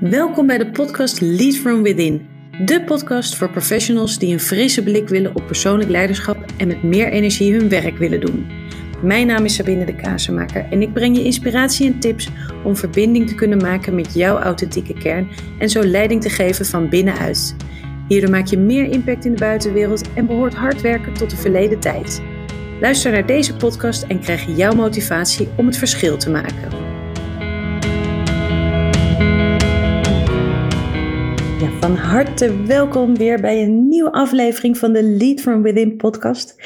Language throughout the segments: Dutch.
Welkom bij de podcast Lead From Within. De podcast voor professionals die een frisse blik willen op persoonlijk leiderschap en met meer energie hun werk willen doen. Mijn naam is Sabine de Kazenmaker en ik breng je inspiratie en tips om verbinding te kunnen maken met jouw authentieke kern en zo leiding te geven van binnenuit. Hierdoor maak je meer impact in de buitenwereld en behoort hard werken tot de verleden tijd. Luister naar deze podcast en krijg jouw motivatie om het verschil te maken. Van harte welkom weer bij een nieuwe aflevering van de Lead from Within podcast.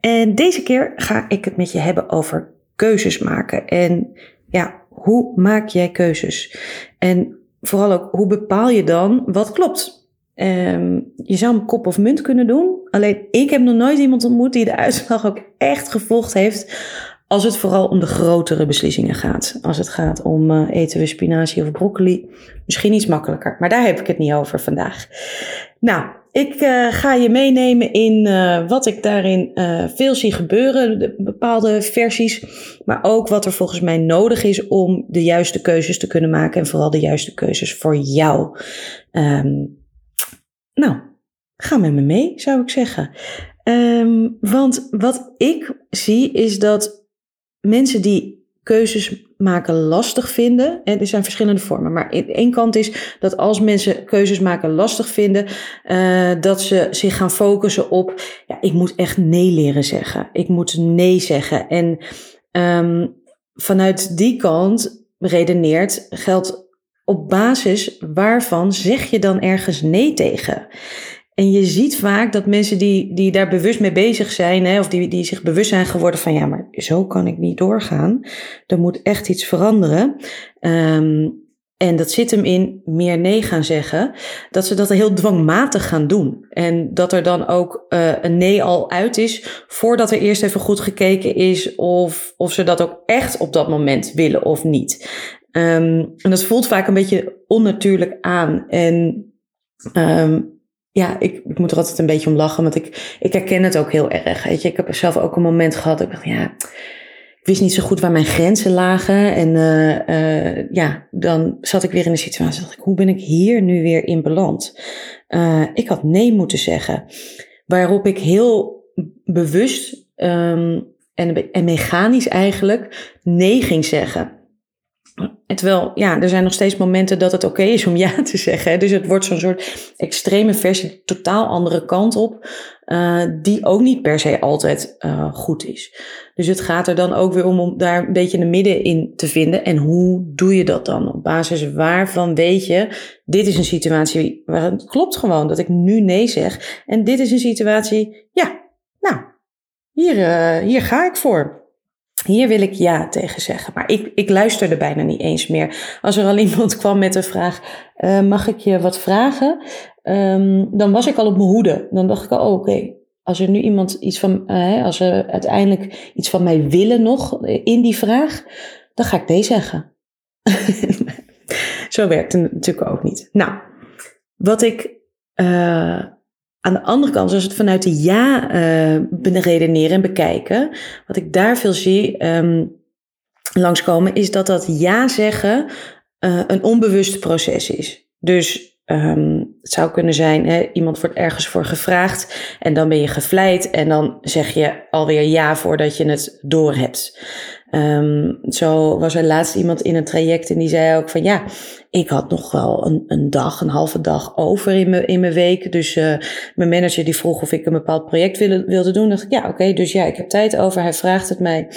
En deze keer ga ik het met je hebben over keuzes maken. En ja, hoe maak jij keuzes? En vooral ook, hoe bepaal je dan wat klopt? Um, je zou hem kop of munt kunnen doen. Alleen ik heb nog nooit iemand ontmoet die de uitslag ook echt gevolgd heeft als het vooral om de grotere beslissingen gaat. Als het gaat om uh, eten we spinazie of broccoli. Misschien iets makkelijker. Maar daar heb ik het niet over vandaag. Nou, ik uh, ga je meenemen in uh, wat ik daarin veel zie gebeuren. De bepaalde versies. Maar ook wat er volgens mij nodig is om de juiste keuzes te kunnen maken. En vooral de juiste keuzes voor jou. Um, nou, ga met me mee, zou ik zeggen. Um, want wat ik zie is dat mensen die keuzes maken lastig vinden. En er zijn verschillende vormen. Maar één kant is dat als mensen keuzes maken lastig vinden, uh, dat ze zich gaan focussen op, ja, ik moet echt nee leren zeggen. Ik moet nee zeggen. En um, vanuit die kant redeneert geldt op basis waarvan zeg je dan ergens nee tegen? En je ziet vaak dat mensen die, die daar bewust mee bezig zijn, hè, of die, die zich bewust zijn geworden van ja, maar zo kan ik niet doorgaan. Er moet echt iets veranderen. Um, en dat zit hem in meer nee gaan zeggen. Dat ze dat heel dwangmatig gaan doen. En dat er dan ook uh, een nee al uit is. Voordat er eerst even goed gekeken is of, of ze dat ook echt op dat moment willen of niet. Um, en dat voelt vaak een beetje onnatuurlijk aan. En um, ja, ik, ik moet er altijd een beetje om lachen, want ik, ik herken het ook heel erg. Weet je, ik heb zelf ook een moment gehad. Ik dacht, ja, ik wist niet zo goed waar mijn grenzen lagen. En uh, uh, ja, dan zat ik weer in de situatie. Dacht ik, hoe ben ik hier nu weer in beland? Uh, ik had nee moeten zeggen. Waarop ik heel bewust um, en, en mechanisch eigenlijk nee ging zeggen. En terwijl, ja, er zijn nog steeds momenten dat het oké is om ja te zeggen. Dus het wordt zo'n soort extreme versie, totaal andere kant op, uh, die ook niet per se altijd uh, goed is. Dus het gaat er dan ook weer om om daar een beetje een midden in te vinden. En hoe doe je dat dan? Op basis waarvan weet je, dit is een situatie waar het klopt gewoon dat ik nu nee zeg. En dit is een situatie, ja, nou, hier, uh, hier ga ik voor. Hier wil ik ja tegen zeggen. Maar ik, ik luisterde bijna niet eens meer. Als er al iemand kwam met een vraag: uh, Mag ik je wat vragen? Um, dan was ik al op mijn hoede. Dan dacht ik al: oh, Oké, als er nu iemand iets van. Uh, als ze uiteindelijk iets van mij willen nog in die vraag, dan ga ik nee zeggen. Zo werkt het natuurlijk ook niet. Nou, wat ik. Aan de andere kant, als we het vanuit de ja uh, redeneren en bekijken, wat ik daar veel zie um, langskomen, is dat dat ja zeggen uh, een onbewust proces is. Dus um, het zou kunnen zijn, hè, iemand wordt ergens voor gevraagd en dan ben je gevleid en dan zeg je alweer ja voordat je het door hebt. Um, zo was er laatst iemand in een traject en die zei ook van ja, ik had nog wel een, een dag, een halve dag over in mijn, in mijn week. Dus uh, mijn manager die vroeg of ik een bepaald project wilde, wilde doen. dacht ik ja, oké, dus ja, ik heb tijd over. Hij vraagt het mij,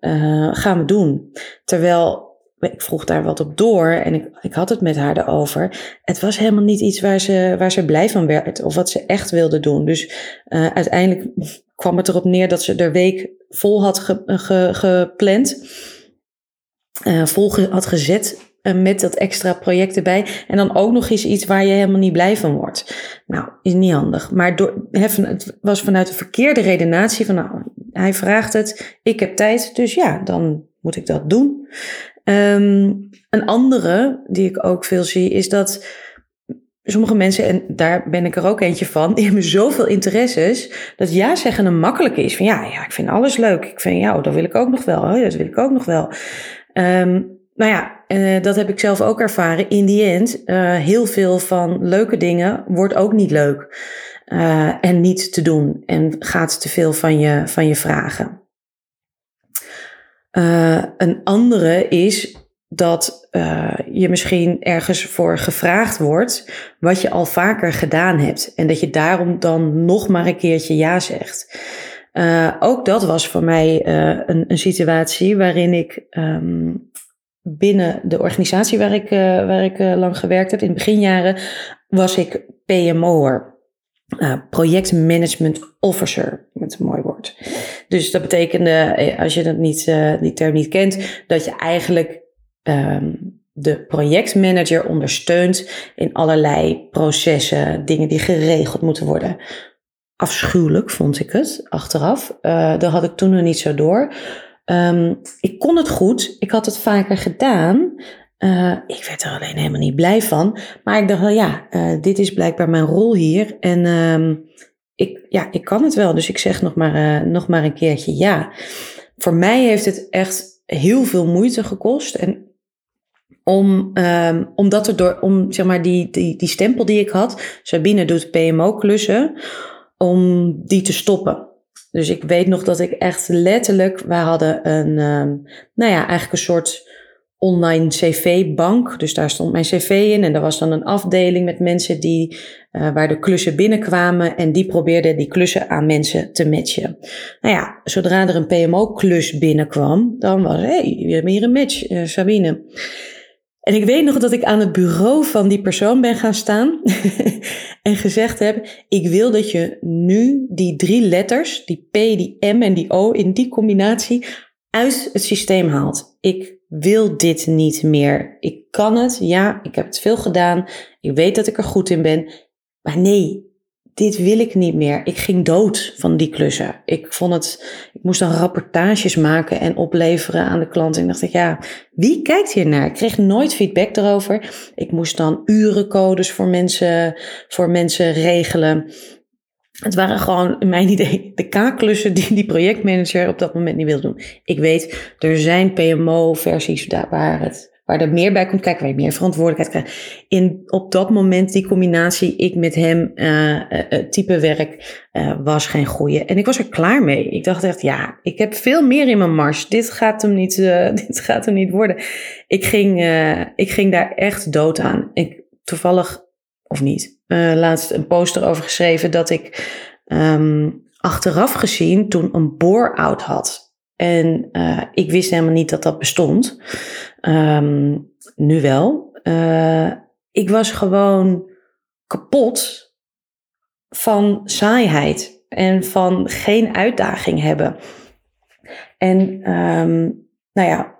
uh, gaan we doen. Terwijl ik vroeg daar wat op door en ik, ik had het met haar erover. Het was helemaal niet iets waar ze, waar ze blij van werd of wat ze echt wilde doen. Dus uh, uiteindelijk kwam het erop neer dat ze de week vol had ge, ge, gepland, uh, vol had gezet uh, met dat extra project erbij. En dan ook nog eens iets waar je helemaal niet blij van wordt. Nou, is niet handig. Maar door, het was vanuit de verkeerde redenatie van, nou, hij vraagt het, ik heb tijd, dus ja, dan moet ik dat doen. Um, een andere die ik ook veel zie is dat sommige mensen, en daar ben ik er ook eentje van, die hebben zoveel interesses, dat ja zeggen een makkelijke is. Van ja, ja, ik vind alles leuk. Ik vind, ja, oh, dat wil ik ook nog wel. Oh, dat wil ik ook nog wel. Um, nou ja, uh, dat heb ik zelf ook ervaren. In die end, uh, heel veel van leuke dingen wordt ook niet leuk. Uh, en niet te doen. En gaat te veel van je, van je vragen. Een andere is dat je misschien ergens voor gevraagd wordt. wat je al vaker gedaan hebt. En dat je daarom dan nog maar een keertje ja zegt. ook dat was voor mij een, een, situatie waarin ik um, binnen de organisatie waar ik, waar ik lang gewerkt heb, in beginjaren, was ik PMO'er. Uh, projectmanagement officer, met een mooi woord. Dus dat betekende, eh, als je dat niet, die term niet kent, dat je eigenlijk um, de projectmanager ondersteunt in allerlei processen, dingen die geregeld moeten worden. Afschuwelijk vond ik het achteraf. dat had ik toen nog niet zo door. Um, ik kon het goed, ik had het vaker gedaan. Uh, ik werd er alleen helemaal niet blij van. Maar ik dacht wel, ja, uh, dit is blijkbaar mijn rol hier. En um, ik, ja, ik kan het wel. Dus ik zeg nog maar, uh, nog maar een keertje ja. Voor mij heeft het echt heel veel moeite gekost. En om, um, omdat er door, om zeg maar die, die, die stempel die ik had, Sabine doet PMO-klussen, om die te stoppen. Dus ik weet nog dat ik echt letterlijk, wij hadden een, um, nou ja, eigenlijk een soort online cv-bank. Dus daar stond mijn cv in en er was dan een afdeling met mensen die, uh, waar de klussen binnenkwamen en die probeerden die klussen aan mensen te matchen. Nou ja, zodra er een PMO-klus binnenkwam, dan was, hé, hey, we hebben hier een match, uh, Sabine. En ik weet nog dat ik aan het bureau van die persoon ben gaan staan en gezegd heb: Ik wil dat je nu die drie letters, die P, die M en die O, in die combinatie uit het systeem haalt. Ik wil dit niet meer. Ik kan het, ja, ik heb het veel gedaan. Ik weet dat ik er goed in ben. Maar nee, dit wil ik niet meer. Ik ging dood van die klussen. Ik vond het, ik moest dan rapportages maken en opleveren aan de klant. En dacht ik, ja, wie kijkt hier naar? Ik kreeg nooit feedback erover. Ik moest dan urencodes voor mensen, voor mensen regelen. Het waren gewoon, in mijn idee, de K-klussen die die projectmanager op dat moment niet wilde doen. Ik weet, er zijn PMO-versies waar het waar er meer bij komt kijken, waar je meer verantwoordelijkheid krijgt. In, op dat moment, die combinatie, ik met hem, uh, type werk, uh, was geen goede. En ik was er klaar mee. Ik dacht echt, ja, ik heb veel meer in mijn mars. Dit gaat hem niet, dit gaat hem niet worden. Ik ging, ik ging daar echt dood aan. Ik, toevallig, of niet, laatst een poster over geschreven dat ik um, achteraf gezien toen een bore-out had. En uh, ik wist helemaal niet dat dat bestond. Um, nu wel. Uh, ik was gewoon kapot van saaiheid en van geen uitdaging hebben. En um, nou ja,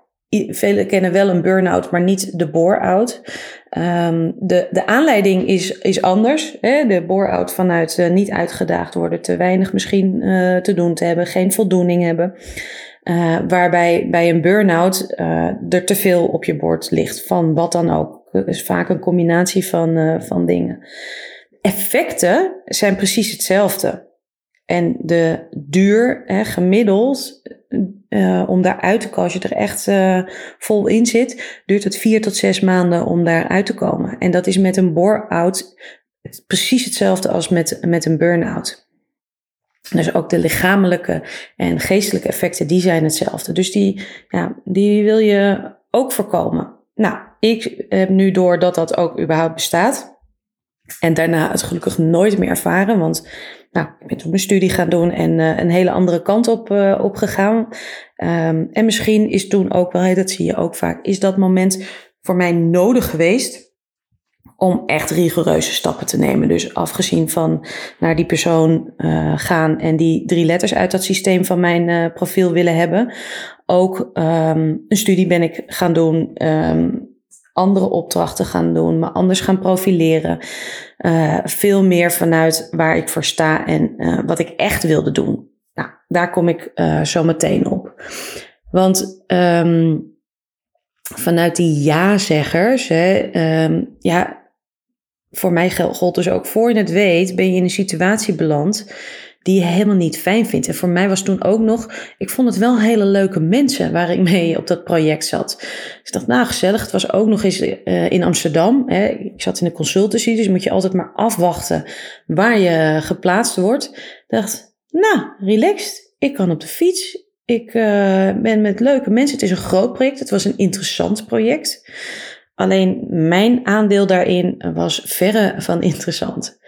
velen kennen wel een burn-out, maar niet de bore-out. Um, de, de aanleiding is, is anders. Hè? De bore-out vanuit uh, niet uitgedaagd worden, te weinig misschien uh, te doen te hebben, geen voldoening hebben. Uh, waarbij bij een burn-out er te veel op je bord ligt, van wat dan ook. Het is vaak een combinatie van, van dingen. Effecten zijn precies hetzelfde. En de duur, hè, gemiddeld, om daaruit te komen, als je er echt vol in zit, duurt het vier tot zes maanden om daaruit te komen. En dat is met een bore-out precies hetzelfde als met, met een burn-out. Dus ook de lichamelijke en geestelijke effecten, die zijn hetzelfde. Dus die, ja, die wil je ook voorkomen. Nou, ik heb nu door dat dat ook überhaupt bestaat. En daarna het gelukkig nooit meer ervaren, want nou, ik ben toen mijn studie gaan doen en uh, een hele andere kant op, uh, op gegaan. Um, en misschien is toen ook wel, dat zie je ook vaak, is dat moment voor mij nodig geweest om echt rigoureuze stappen te nemen. Dus afgezien van naar die persoon uh, gaan en die drie letters uit dat systeem van mijn profiel willen hebben. Ook um, een studie ben ik gaan doen, um, andere opdrachten gaan doen, me anders gaan profileren. Uh, veel meer vanuit waar ik voor sta en wat ik echt wilde doen. Nou, daar kom ik zo meteen op. Want um, vanuit die ja-zeggers, um, ja, voor mij gold dus ook voor je het weet, ben je in een situatie beland die je helemaal niet fijn vindt. En voor mij was toen ook nog, ik vond het wel hele leuke mensen waar ik mee op dat project zat. Dus ik dacht, nou gezellig, het was ook nog eens uh, in Amsterdam. Hè. Ik zat in de consultancy, dus moet je altijd maar afwachten waar je geplaatst wordt. Ik dacht, nou, relaxed, ik kan op de fiets. Ik uh, ben met leuke mensen. Het is een groot project, het was een interessant project. Alleen mijn aandeel daarin was verre van interessant.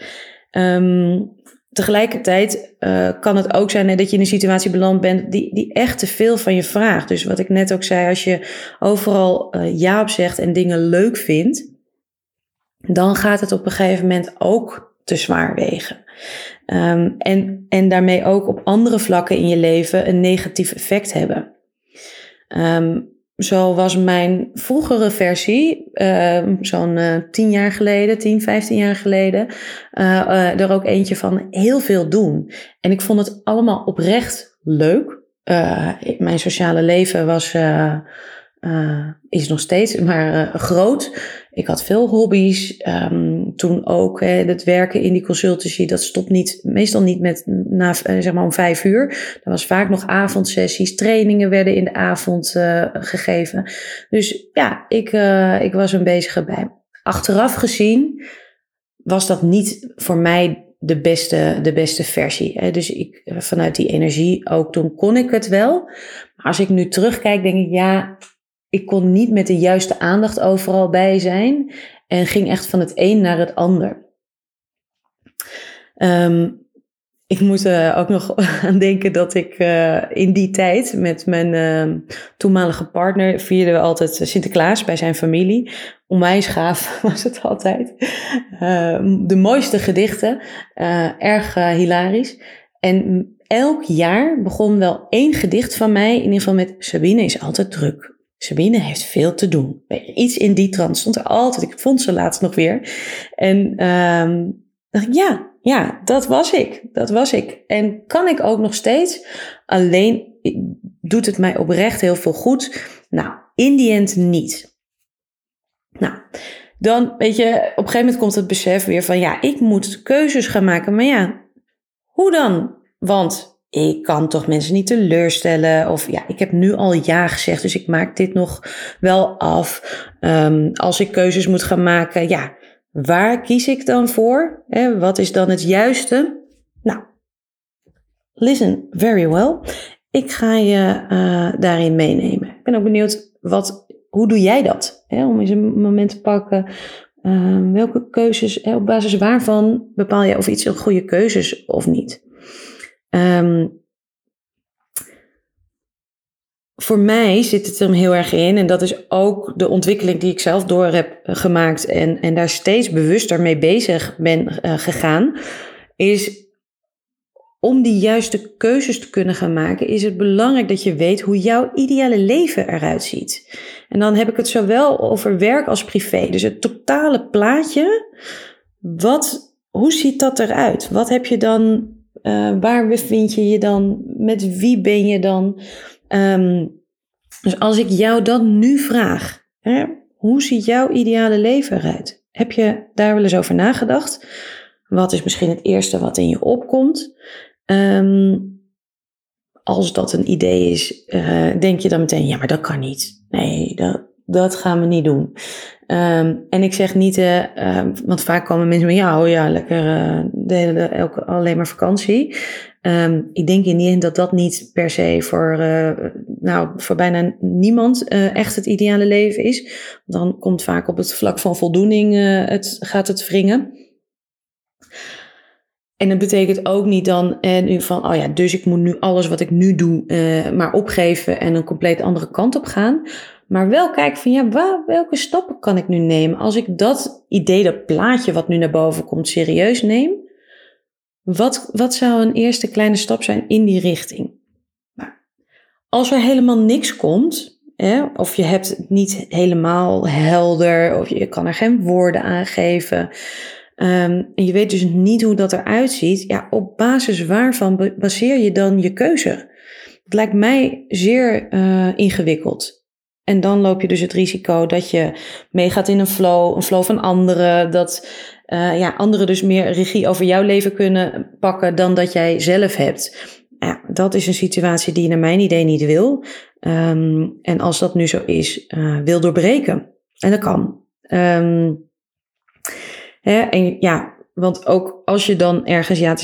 Um, tegelijkertijd uh, kan het ook zijn dat je in een situatie beland bent die, die echt te veel van je vraagt. Dus wat ik net ook zei, als je overal uh, ja op zegt en dingen leuk vindt, dan gaat het op een gegeven moment ook te zwaar wegen. Um, en, en daarmee ook op andere vlakken in je leven een negatief effect hebben. Um, zo was mijn vroegere versie, uh, zo'n uh, tien jaar geleden, 10, 15 jaar geleden, uh, er ook eentje van heel veel doen. En ik vond het allemaal oprecht leuk. mijn sociale leven was uh, is nog steeds maar uh, groot. Ik had veel hobby's. Um, toen ook hè, het werken in die consultancy, dat stopt niet, meestal niet met na uh, zeg maar om vijf uur. Er was vaak nog avondsessies, trainingen werden in de avond gegeven. Dus ja, ik, ik was een bezige bij. Achteraf gezien was dat niet voor mij de beste, de beste versie. Dus ik, vanuit die energie ook toen kon ik het wel. Maar als ik nu terugkijk, denk ik ja ik kon niet met de juiste aandacht overal bij zijn en ging echt van het een naar het ander. Um, ik moet uh, ook nog aan denken dat ik uh, in die tijd met mijn uh, toenmalige partner vierden we altijd Sinterklaas bij zijn familie. Onwijs gaaf was het altijd. Ehm, de mooiste gedichten, erg hilarisch. En elk jaar begon wel één gedicht van mij, in ieder geval met Sabine is altijd druk. Sabine heeft veel te doen. Iets in die trant stond er altijd. Ik vond ze laatst nog weer. En um, dacht ik, ja, ja, dat was ik. Dat was ik. En kan ik ook nog steeds. Alleen doet het mij oprecht heel veel goed. Nou, in die end niet. Nou, dan weet je, op een gegeven moment komt het besef weer van ja, ik moet keuzes gaan maken. Maar ja, hoe dan? Want ik kan toch mensen niet teleurstellen. Of ja, ik heb nu al ja gezegd, dus ik maak dit nog wel af. Um, als ik keuzes moet gaan maken, ja, waar kies ik dan voor? Wat is dan het juiste? Nou, listen very well. Ik ga je uh, daarin meenemen. Ik ben ook benieuwd, wat, hoe doe jij dat? Om eens een moment te pakken. Uh, welke keuzes, op basis waarvan bepaal je of iets een goede keuzes of niet? Um, voor mij zit het er heel erg in, en dat is ook de ontwikkeling die ik zelf door heb gemaakt en, en daar steeds bewuster mee bezig ben uh, gegaan, is om die juiste keuzes te kunnen gaan maken, is het belangrijk dat je weet hoe jouw ideale leven eruit ziet. En dan heb ik het zowel over werk als privé. Dus het totale plaatje, wat, hoe ziet dat eruit? Wat heb je dan uh, waar bevind je je dan? Met wie ben je dan? Um, dus als ik jou dat nu vraag, hè, hoe ziet jouw ideale leven eruit? Heb je daar wel eens over nagedacht? Wat is misschien het eerste wat in je opkomt? Um, als dat een idee is, uh, denk je dan meteen, ja, maar dat kan niet. Nee, dat, dat gaan we niet doen. Um, en ik zeg niet, uh, want vaak komen mensen met, ja, ja, lekker uh, elke, alleen maar vakantie. Um, ik denk in die dat dat niet per se voor, uh, nou, voor bijna niemand echt het ideale leven is. Dan komt vaak op het vlak van voldoening, het, gaat het wringen. En dat betekent ook niet dan en nu van, oh ja, dus ik moet nu alles wat ik nu doe, maar opgeven en een compleet andere kant op gaan. Maar wel kijken van ja, welke stappen kan ik nu nemen? Als ik dat idee, dat plaatje wat nu naar boven komt, serieus neem. Wat, wat zou een eerste kleine stap zijn in die richting? Als er helemaal niks komt, hè, of je hebt het niet helemaal helder, of je kan er geen woorden aan geven. Um, en je weet dus niet hoe dat eruit ziet. Ja, op basis waarvan baseer je dan je keuze? Het lijkt mij zeer uh, ingewikkeld. En dan loop je dus het risico dat je meegaat in een flow, een flow van anderen. Dat uh, ja, anderen dus meer regie over jouw leven kunnen pakken dan dat jij zelf hebt. Ja, dat is een situatie die je naar mijn idee niet wil. Um, en als dat nu zo is, uh, wil doorbreken. En dat kan. Um, hè, en ja, want ook als je dan ergens ja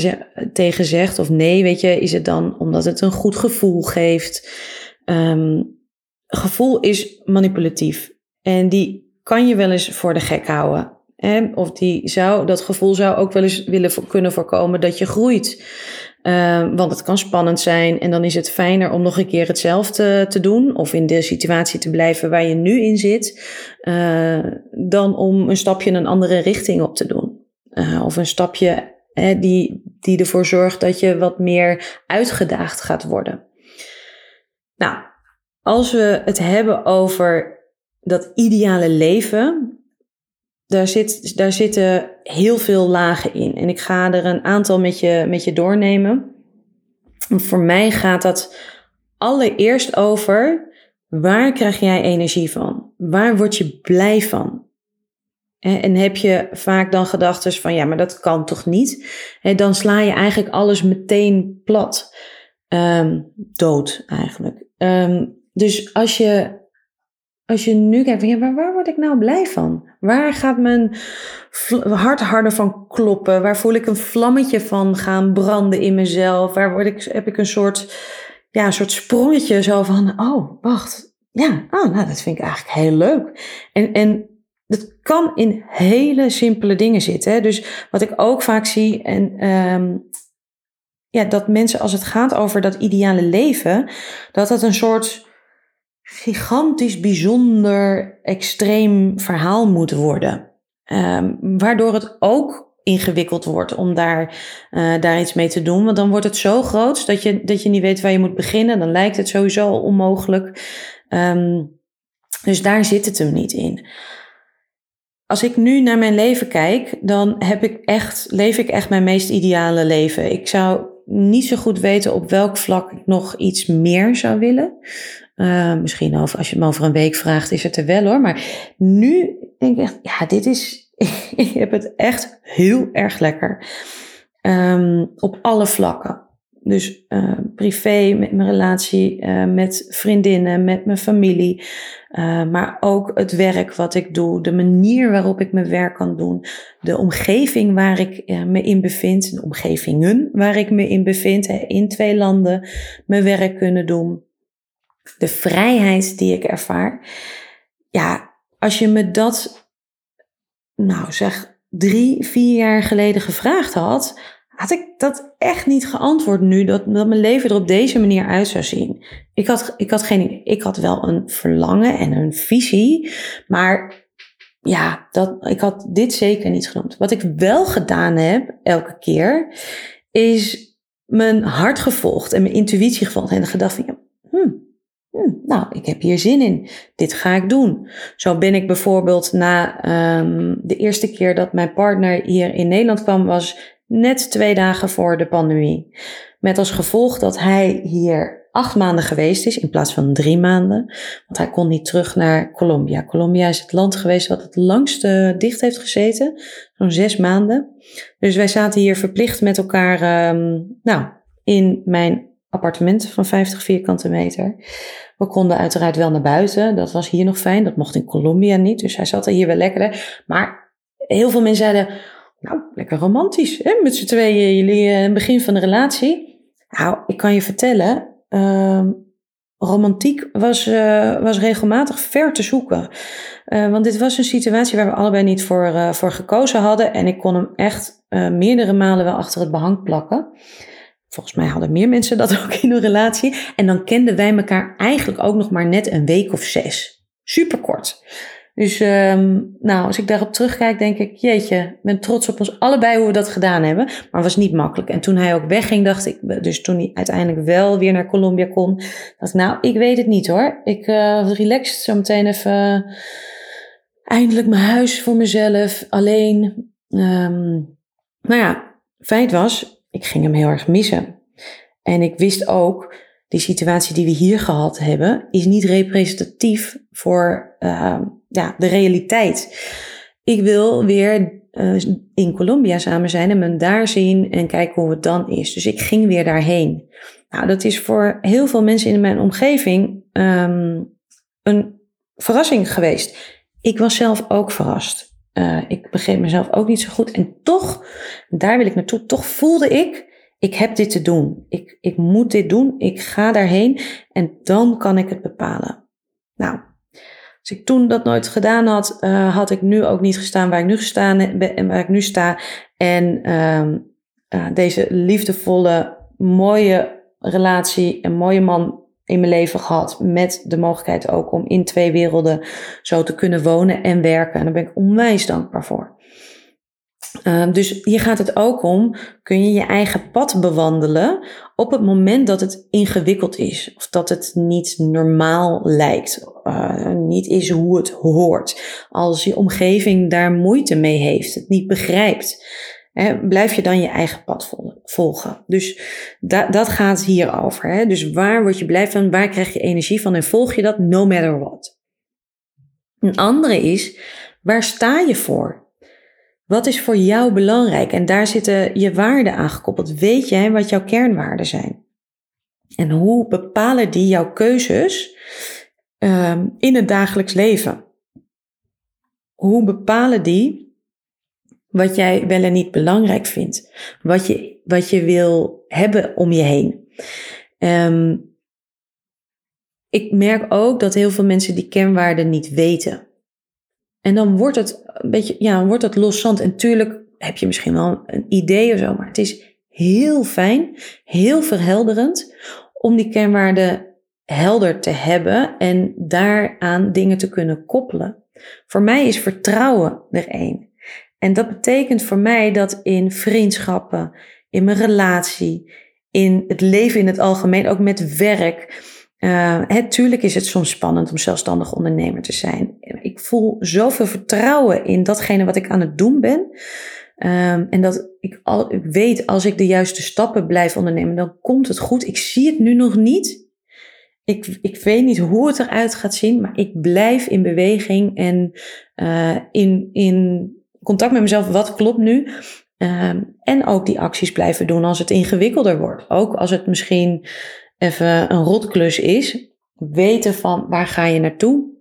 tegen zegt of nee, weet je, is het dan omdat het een goed gevoel geeft. Um, gevoel is manipulatief. En die kan je wel eens voor de gek houden. Hè? Of die zou, dat gevoel zou ook wel eens willen kunnen voorkomen dat je groeit. Uh, want het kan spannend zijn en dan is het fijner om nog een keer hetzelfde te doen of in de situatie te blijven waar je nu in zit, uh, dan om een stapje in een andere richting op te doen. Uh, of een stapje hè, die, die ervoor zorgt dat je wat meer uitgedaagd gaat worden. Nou, als we het hebben over dat ideale leven, daar, zit, daar zitten heel veel lagen in. En ik ga er een aantal met je, met je doornemen. Voor mij gaat dat allereerst over waar krijg jij energie van? Waar word je blij van? En heb je vaak dan gedachten van ja, maar dat kan toch niet? Dan sla je eigenlijk alles meteen plat. Um, dood eigenlijk. Um, dus als je, als je nu kijkt van ja, waar, waar word ik nou blij van? Waar gaat mijn hart harder van kloppen? Waar voel ik een vlammetje van gaan branden in mezelf? Waar word ik, heb ik een soort, ja, een soort sprongetje zo van, oh, wacht. Ja, oh, nou, dat vind ik eigenlijk heel leuk. En, en dat kan in hele simpele dingen zitten. Hè? Dus wat ik ook vaak zie, en um, ja, dat mensen als het gaat over dat ideale leven, dat dat een soort gigantisch, bijzonder, extreem verhaal moet worden. Um, waardoor het ook ingewikkeld wordt om daar, uh, daar iets mee te doen. Want dan wordt het zo groot dat je, dat je niet weet waar je moet beginnen. Dan lijkt het sowieso onmogelijk. Um, dus daar zit het hem niet in. Als ik nu naar mijn leven kijk, dan heb ik echt, leef ik echt mijn meest ideale leven. Ik zou niet zo goed weten op welk vlak ik nog iets meer zou willen. Uh, misschien over, als je me over een week vraagt, is het er wel hoor. Maar nu denk ik echt, ja, dit is, ik heb het echt heel erg lekker. Um, op alle vlakken. Dus uh, privé, met mijn relatie, uh, met vriendinnen, met mijn familie. Maar ook het werk wat ik doe, de manier waarop ik mijn werk kan doen, de omgeving waar ik me in bevind, de omgevingen waar ik me in bevind, hè, in twee landen, mijn werk kunnen doen de vrijheid die ik ervaar. Ja, als je me dat, nou zeg, drie, vier jaar geleden gevraagd had, had ik dat echt niet geantwoord nu, dat, dat mijn leven er op deze manier uit zou zien. Ik had, ik had geen, ik had wel een verlangen en een visie, maar ja, dat, ik had dit zeker niet genoemd. Wat ik wel gedaan heb, elke keer, is mijn hart gevolgd en mijn intuïtie gevolgd en gedacht van, hmm, Hm, nou, ik heb hier zin in. Dit ga ik doen. Zo ben ik bijvoorbeeld na um, de eerste keer dat mijn partner hier in Nederland kwam, was net twee dagen voor de pandemie. Met als gevolg dat hij hier acht maanden geweest is in plaats van drie maanden. Want hij kon niet terug naar Colombia. Colombia is het land geweest wat het langste dicht heeft gezeten. Zo'n zes maanden. Dus wij zaten hier verplicht met elkaar, um, nou, in mijn appartement van 50 vierkante meter. We konden uiteraard wel naar buiten. Dat was hier nog fijn. Dat mocht in Colombia niet. Dus hij zat er hier wel lekker. Maar heel veel mensen zeiden, nou, lekker romantisch. Hè? Met z'n tweeën, jullie uh, begin van de relatie. Nou, ik kan je vertellen, uh, romantiek was, uh, was regelmatig ver te zoeken. Uh, want dit was een situatie waar we allebei niet voor, voor gekozen hadden. En ik kon hem echt meerdere malen wel achter het behang plakken. Volgens mij hadden meer mensen dat ook in hun relatie. En dan kenden wij elkaar eigenlijk ook nog maar net een week of zes. Super kort. Dus um, nou, als ik daarop terugkijk, denk ik, jeetje, ik ben trots op ons allebei hoe we dat gedaan hebben. Maar het was niet makkelijk. En toen hij ook wegging, dacht ik, dus toen hij uiteindelijk wel weer naar Colombia kon, dacht ik, nou, ik weet het niet hoor. Ik uh, relaxed zo meteen even eindelijk mijn huis voor mezelf, alleen. Um, nou ja, feit was, ik ging hem heel erg missen. En ik wist ook, die situatie die we hier gehad hebben, is niet representatief voor uh, ja, de realiteit. ik wil weer uh, in Colombia samen zijn en me daar zien en kijken hoe het dan is. Dus ik ging weer daarheen. Nou, dat is voor heel veel mensen in mijn omgeving um, een verrassing geweest. Ik was zelf ook verrast. Uh, ik begreep mezelf ook niet zo goed. En toch, daar wil ik naartoe, toch voelde ik, ik heb dit te doen. Ik, ik moet dit doen. Ik ga daarheen en dan kan ik het bepalen. Nou, als ik toen dat nooit gedaan had, uh, had ik nu ook niet gestaan waar ik nu gestaan en waar ik nu sta. En uh, deze liefdevolle, mooie relatie, een mooie man in mijn leven gehad. Met de mogelijkheid ook om in twee werelden zo te kunnen wonen en werken. En daar ben ik onwijs dankbaar voor. Uh, dus hier gaat het ook om, kun je je eigen pad bewandelen op het moment dat het ingewikkeld is. Of dat het niet normaal lijkt, uh, niet is hoe het hoort. Als je omgeving daar moeite mee heeft, het niet begrijpt blijf je dan je eigen pad volgen. Dus da dat gaat hierover. Hè? Dus waar word je blij van? Waar krijg je energie van? En volg je dat no matter what? Een andere is, waar sta je voor? Wat is voor jou belangrijk? En daar zitten je waarden aan gekoppeld. Weet jij wat jouw kernwaarden zijn? En hoe bepalen die jouw keuzes um, in het dagelijks leven? Hoe bepalen die wat jij wel en niet belangrijk vindt. Wat je, wat je wil hebben om je heen. Um, ik merk ook dat heel veel mensen die kenwaarden niet weten. En dan wordt het een beetje, ja, wordt het loszand. En tuurlijk heb je misschien wel een idee of zo, maar het is heel fijn, heel verhelderend om die kenwaarden helder te hebben en daaraan dingen te kunnen koppelen. Voor mij is vertrouwen er één. En dat betekent voor mij dat in vriendschappen, in mijn relatie, in het leven in het algemeen, ook met werk. Het, tuurlijk is het soms spannend om zelfstandig ondernemer te zijn. Ik voel zoveel vertrouwen in datgene wat ik aan het doen ben. Um, en dat ik, al, ik weet als ik de juiste stappen blijf ondernemen, dan komt het goed. Ik zie het nu nog niet. Ik, ik weet niet hoe het eruit gaat zien, maar ik blijf in beweging en uh, in, in contact met mezelf, wat klopt nu? Um, en ook die acties blijven doen als het ingewikkelder wordt. Ook als het misschien even een rotklus is. Weten van waar ga je naartoe?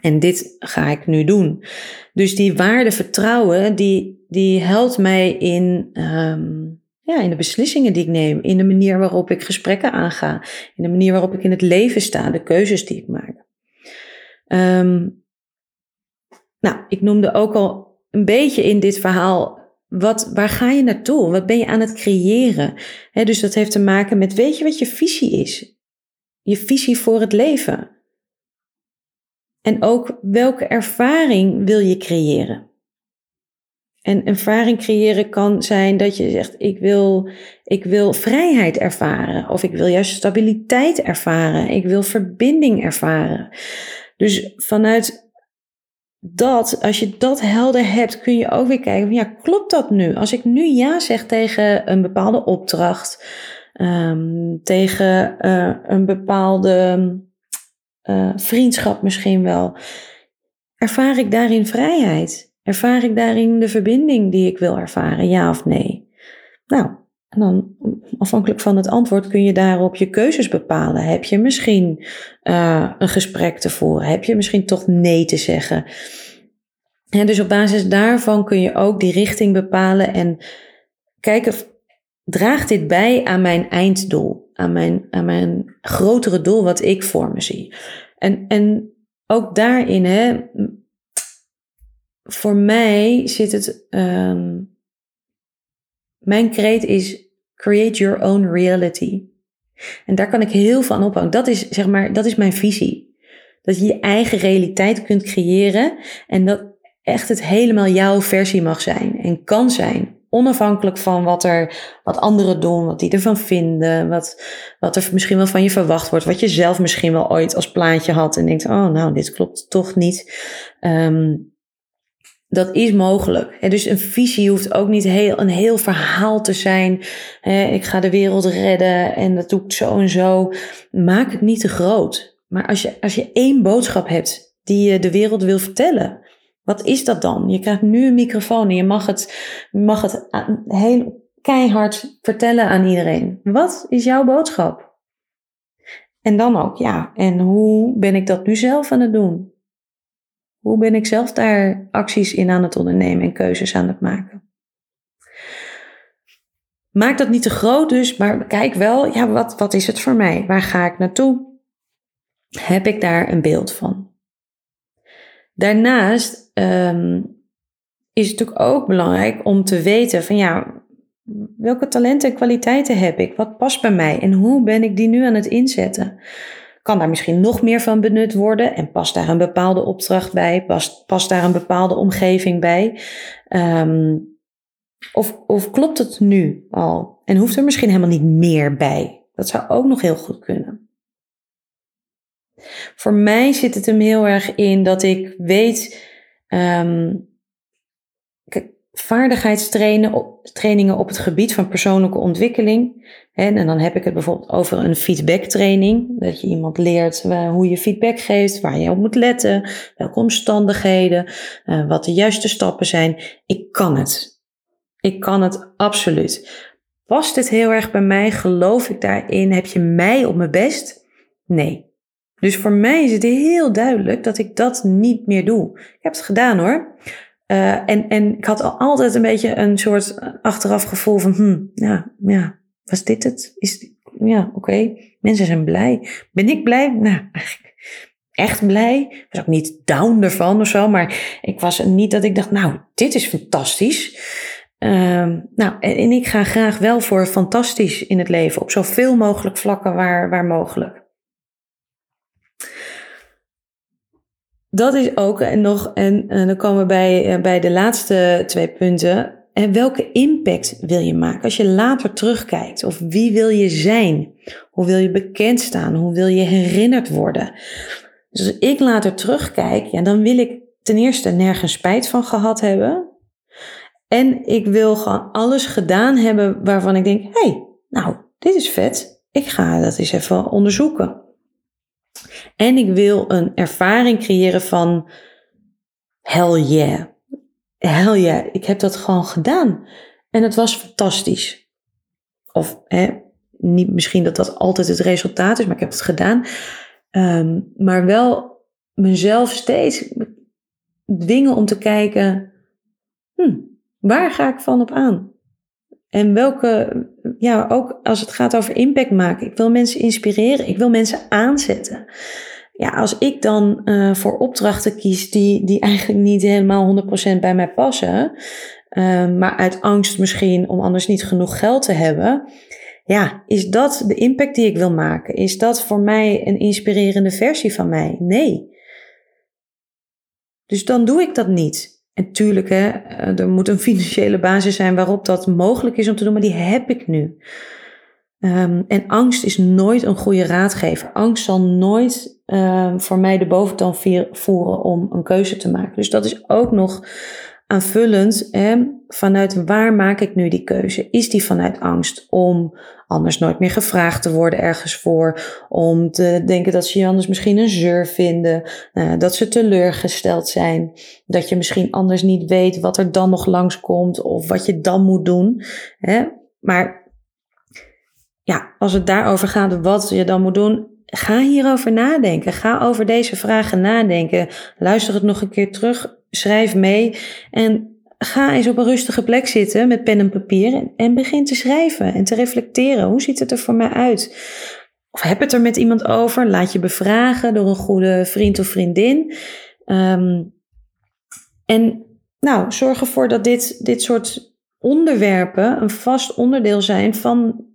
En dit ga ik nu doen. Dus die waarde vertrouwen, die, die helpt mij in, um, ja, in de beslissingen die ik neem. In de manier waarop ik gesprekken aanga. In de manier waarop ik in het leven sta. De keuzes die ik maak. Um, nou, ik noemde ook al een beetje in dit verhaal. Wat, waar ga je naartoe? Wat ben je aan het creëren? dus dat heeft te maken met, weet je wat je visie is? Je visie voor het leven. En ook welke ervaring wil je creëren? En ervaring creëren kan zijn dat je zegt: ik wil, ik wil vrijheid ervaren, of ik wil juist stabiliteit ervaren, ik wil verbinding ervaren. Dus vanuit dat, als je dat helder hebt, kun je ook weer kijken, ja, klopt dat nu? Als ik nu ja zeg tegen een bepaalde opdracht, um, tegen uh, een bepaalde uh, vriendschap misschien wel, ervaar ik daarin vrijheid? Ervaar ik daarin de verbinding die ik wil ervaren, ja of nee? Nou, en dan afhankelijk van het antwoord kun je daarop je keuzes bepalen. Heb je misschien uh, een gesprek te voeren? Heb je misschien toch nee te zeggen? En dus op basis daarvan kun je ook die richting bepalen en kijken, draagt dit bij aan mijn einddoel? Aan mijn, aan mijn grotere doel wat ik voor me zie? En, en ook daarin, hè, voor mij zit het. Um, mijn kreet is create your own reality. En daar kan ik heel aan ophangen. Dat is, zeg maar, dat is mijn visie. Dat je je eigen realiteit kunt creëren en dat echt het helemaal jouw versie mag zijn en kan zijn. Onafhankelijk van wat, er, wat anderen doen, wat die ervan vinden, wat, wat er misschien wel van je verwacht wordt, wat je zelf misschien wel ooit als plaatje had en denkt, oh nou, dit klopt toch niet. Um, dat is mogelijk. En dus een visie hoeft ook niet heel, een heel verhaal te zijn. ik ga de wereld redden en dat doe ik zo en zo. Maak het niet te groot. Maar als je, als je één boodschap hebt die je de wereld wil vertellen, Wat is dat dan? Je krijgt nu een microfoon en je mag het, mag het heel keihard vertellen aan iedereen. Wat is jouw boodschap? En dan ook, ja, en hoe ben ik dat nu zelf aan het doen? Hoe ben ik zelf daar acties in aan het ondernemen en keuzes aan het maken? Maak dat niet te groot dus, maar kijk wel, ja, wat, wat is het voor mij? Waar ga ik naartoe? Heb ik daar een beeld van? Daarnaast um, is het natuurlijk ook belangrijk om te weten van ja, welke talenten en kwaliteiten heb ik? Wat past bij mij? En hoe ben ik die nu aan het inzetten? Kan daar misschien nog meer van benut worden? En past daar een bepaalde opdracht bij? Past, past daar een bepaalde omgeving bij? Um, of, of klopt het nu al? En hoeft er misschien helemaal niet meer bij? Dat zou ook nog heel goed kunnen. Voor mij zit het hem heel erg in dat ik weet, um, vaardigheidstrainingen op het gebied van persoonlijke ontwikkeling. En, dan heb ik het bijvoorbeeld over een feedbacktraining. Dat je iemand leert eh, hoe je feedback geeft, waar je op moet letten, welke omstandigheden, uh, wat de juiste stappen zijn. Ik kan het. Ik kan het absoluut. Past dit heel erg bij mij? Geloof ik daarin? Heb je mij op mijn best? Nee. Dus voor mij is het heel duidelijk dat ik dat niet meer doe. Ik heb het gedaan hoor. Uh, en, en ik had altijd een beetje een soort achteraf gevoel van, hm, ja, ja, was dit het? Is, ja, oké, mensen zijn blij. Ben ik blij? Nou, eigenlijk echt blij. Ik was ook niet down ervan of zo, maar ik was niet dat ik dacht, nou, dit is fantastisch. Um, nou, en, ik ga graag wel voor fantastisch in het leven, op zoveel mogelijk vlakken waar, waar mogelijk. Dat is ook en nog, en, en dan komen we bij, eh, bij de laatste twee punten. En welke impact wil je maken als je later terugkijkt? Of wie wil je zijn? Hoe wil je bekend staan? Hoe wil je herinnerd worden? Dus als ik later terugkijk, ja, dan wil ik ten eerste nergens spijt van gehad hebben. En ik wil gewoon alles gedaan hebben waarvan ik denk: hé, hey, nou, dit is vet. Ik ga dat eens even onderzoeken. En ik wil een ervaring creëren van: hell yeah. Hell yeah, ik heb dat gewoon gedaan. En het was fantastisch. Of hè, niet misschien dat dat altijd het resultaat is, maar ik heb het gedaan. Um, maar wel mezelf steeds dwingen om te kijken. Hmm, Waar ga ik van op aan? En welke, ja, ook als het gaat over impact maken. Ik wil mensen inspireren. Ik wil mensen aanzetten. Ja, als ik dan uh, voor opdrachten kies die, die eigenlijk niet helemaal 100% bij mij passen. Uh, maar uit angst misschien om anders niet genoeg geld te hebben. Ja, is dat de impact die ik wil maken? Is dat voor mij een inspirerende versie van mij? Nee. Dus dan doe ik dat niet. En tuurlijk, hè, eh, er moet een financiële basis zijn waarop dat mogelijk is om te doen, maar die heb ik nu. Um, en angst is nooit een goede raadgever. Angst zal nooit um, voor mij de boventoon voeren om een keuze te maken. Dus dat is ook nog aanvullend. Vanuit waar maak ik nu die keuze? Is die vanuit angst om anders nooit meer gevraagd te worden ergens voor. Om te denken dat ze je anders misschien een zeur vinden. Uh, dat ze teleurgesteld zijn. Dat je misschien anders niet weet wat er dan nog langskomt. Of wat je dan moet doen. Hè? Maar ja, als het daarover gaat wat je dan moet doen. Ga hierover nadenken. Ga over deze vragen nadenken. Luister het nog een keer terug. Schrijf mee. En ga eens op een rustige plek zitten met pen en papier en begin te schrijven en te reflecteren. Hoe ziet het er voor mij uit? Of heb het er met iemand over? Laat je bevragen door een goede vriend of vriendin. Um, en nou, zorg ervoor dat dit, dit soort onderwerpen een vast onderdeel zijn van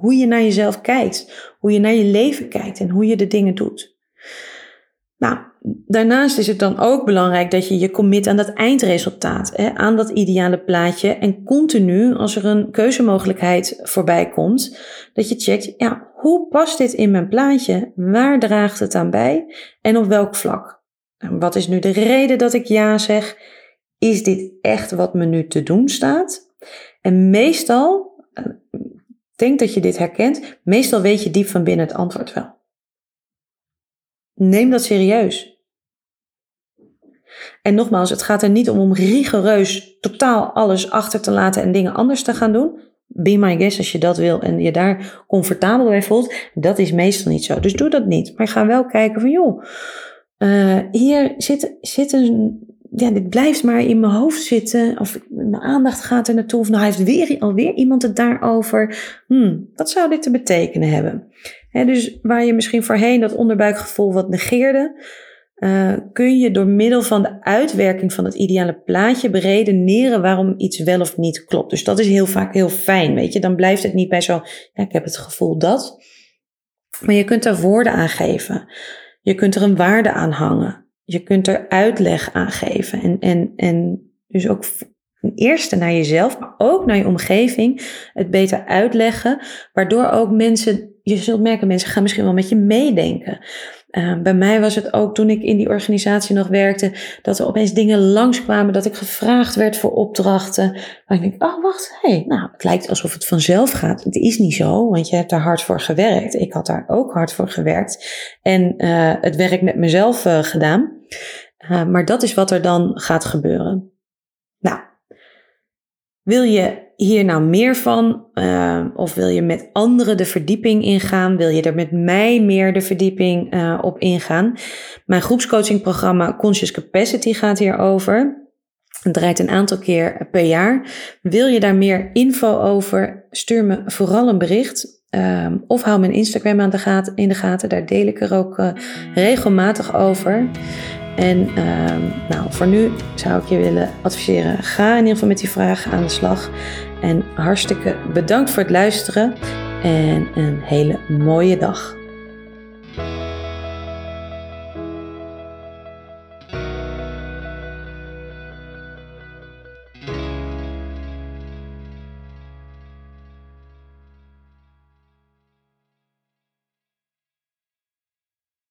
hoe je naar jezelf kijkt, hoe je naar je leven kijkt en hoe je de dingen doet. Nou, daarnaast is het dan ook belangrijk dat je je commit aan dat eindresultaat, hè, aan dat ideale plaatje. En continu, als er een keuzemogelijkheid voorbij komt, dat je checkt, ja, hoe past dit in mijn plaatje? Waar draagt het aan bij? En op welk vlak? En wat is nu de reden dat ik ja zeg? Is dit echt wat me nu te doen staat? En meestal, eh, denk dat je dit herkent, meestal weet je diep van binnen het antwoord wel. Neem dat serieus. En nogmaals, het gaat er niet om om rigoureus totaal alles achter te laten en dingen anders te gaan doen. Be my guest als je dat wil en je daar comfortabel bij voelt. Dat is meestal niet zo. Dus doe dat niet. Maar ga wel kijken van joh, uh, hier zit, zit een ja, dit blijft maar in mijn hoofd zitten. Of mijn aandacht gaat er naartoe. Of nou heeft weer alweer iemand het daarover. Hmm, wat zou dit te betekenen hebben? dus waar je misschien voorheen dat onderbuikgevoel wat negeerde. Uh, kun je door middel van de uitwerking van het ideale plaatje beredeneren waarom iets wel of niet klopt. Dus dat is heel vaak heel fijn, weet je. Dan blijft het niet bij zo, ja, ik heb het gevoel dat. Maar je kunt er woorden aan geven. Je kunt er een waarde aan hangen. Je kunt er uitleg aan geven. En, en, en dus ook ten eerste naar jezelf, maar ook naar je omgeving het beter uitleggen. Waardoor ook mensen, je zult merken, mensen gaan misschien wel met je meedenken. Uh, bij mij was het ook toen ik in die organisatie nog werkte, dat er opeens dingen langskwamen, dat ik gevraagd werd voor opdrachten. Maar ik denk, oh wacht, hey, nou, het lijkt alsof het vanzelf gaat. Het is niet zo, want je hebt daar hard voor gewerkt. Ik had daar ook hard voor gewerkt en uh, het werk met mezelf uh, gedaan. Maar dat is wat er dan gaat gebeuren. Wil je hier nou meer van? Uh, of wil je met anderen de verdieping ingaan? Wil je er met mij meer de verdieping uh, op ingaan? Mijn groepscoachingprogramma Conscious Capacity gaat hierover. Het draait een aantal keer per jaar. Wil je daar meer info over? Stuur me vooral een bericht. Uh, of hou mijn Instagram aan de gaten, in de gaten. Daar deel ik er ook uh, regelmatig over. En uh, nou, voor nu zou ik je willen adviseren: ga in ieder geval met die vragen aan de slag. En hartstikke bedankt voor het luisteren en een hele mooie dag.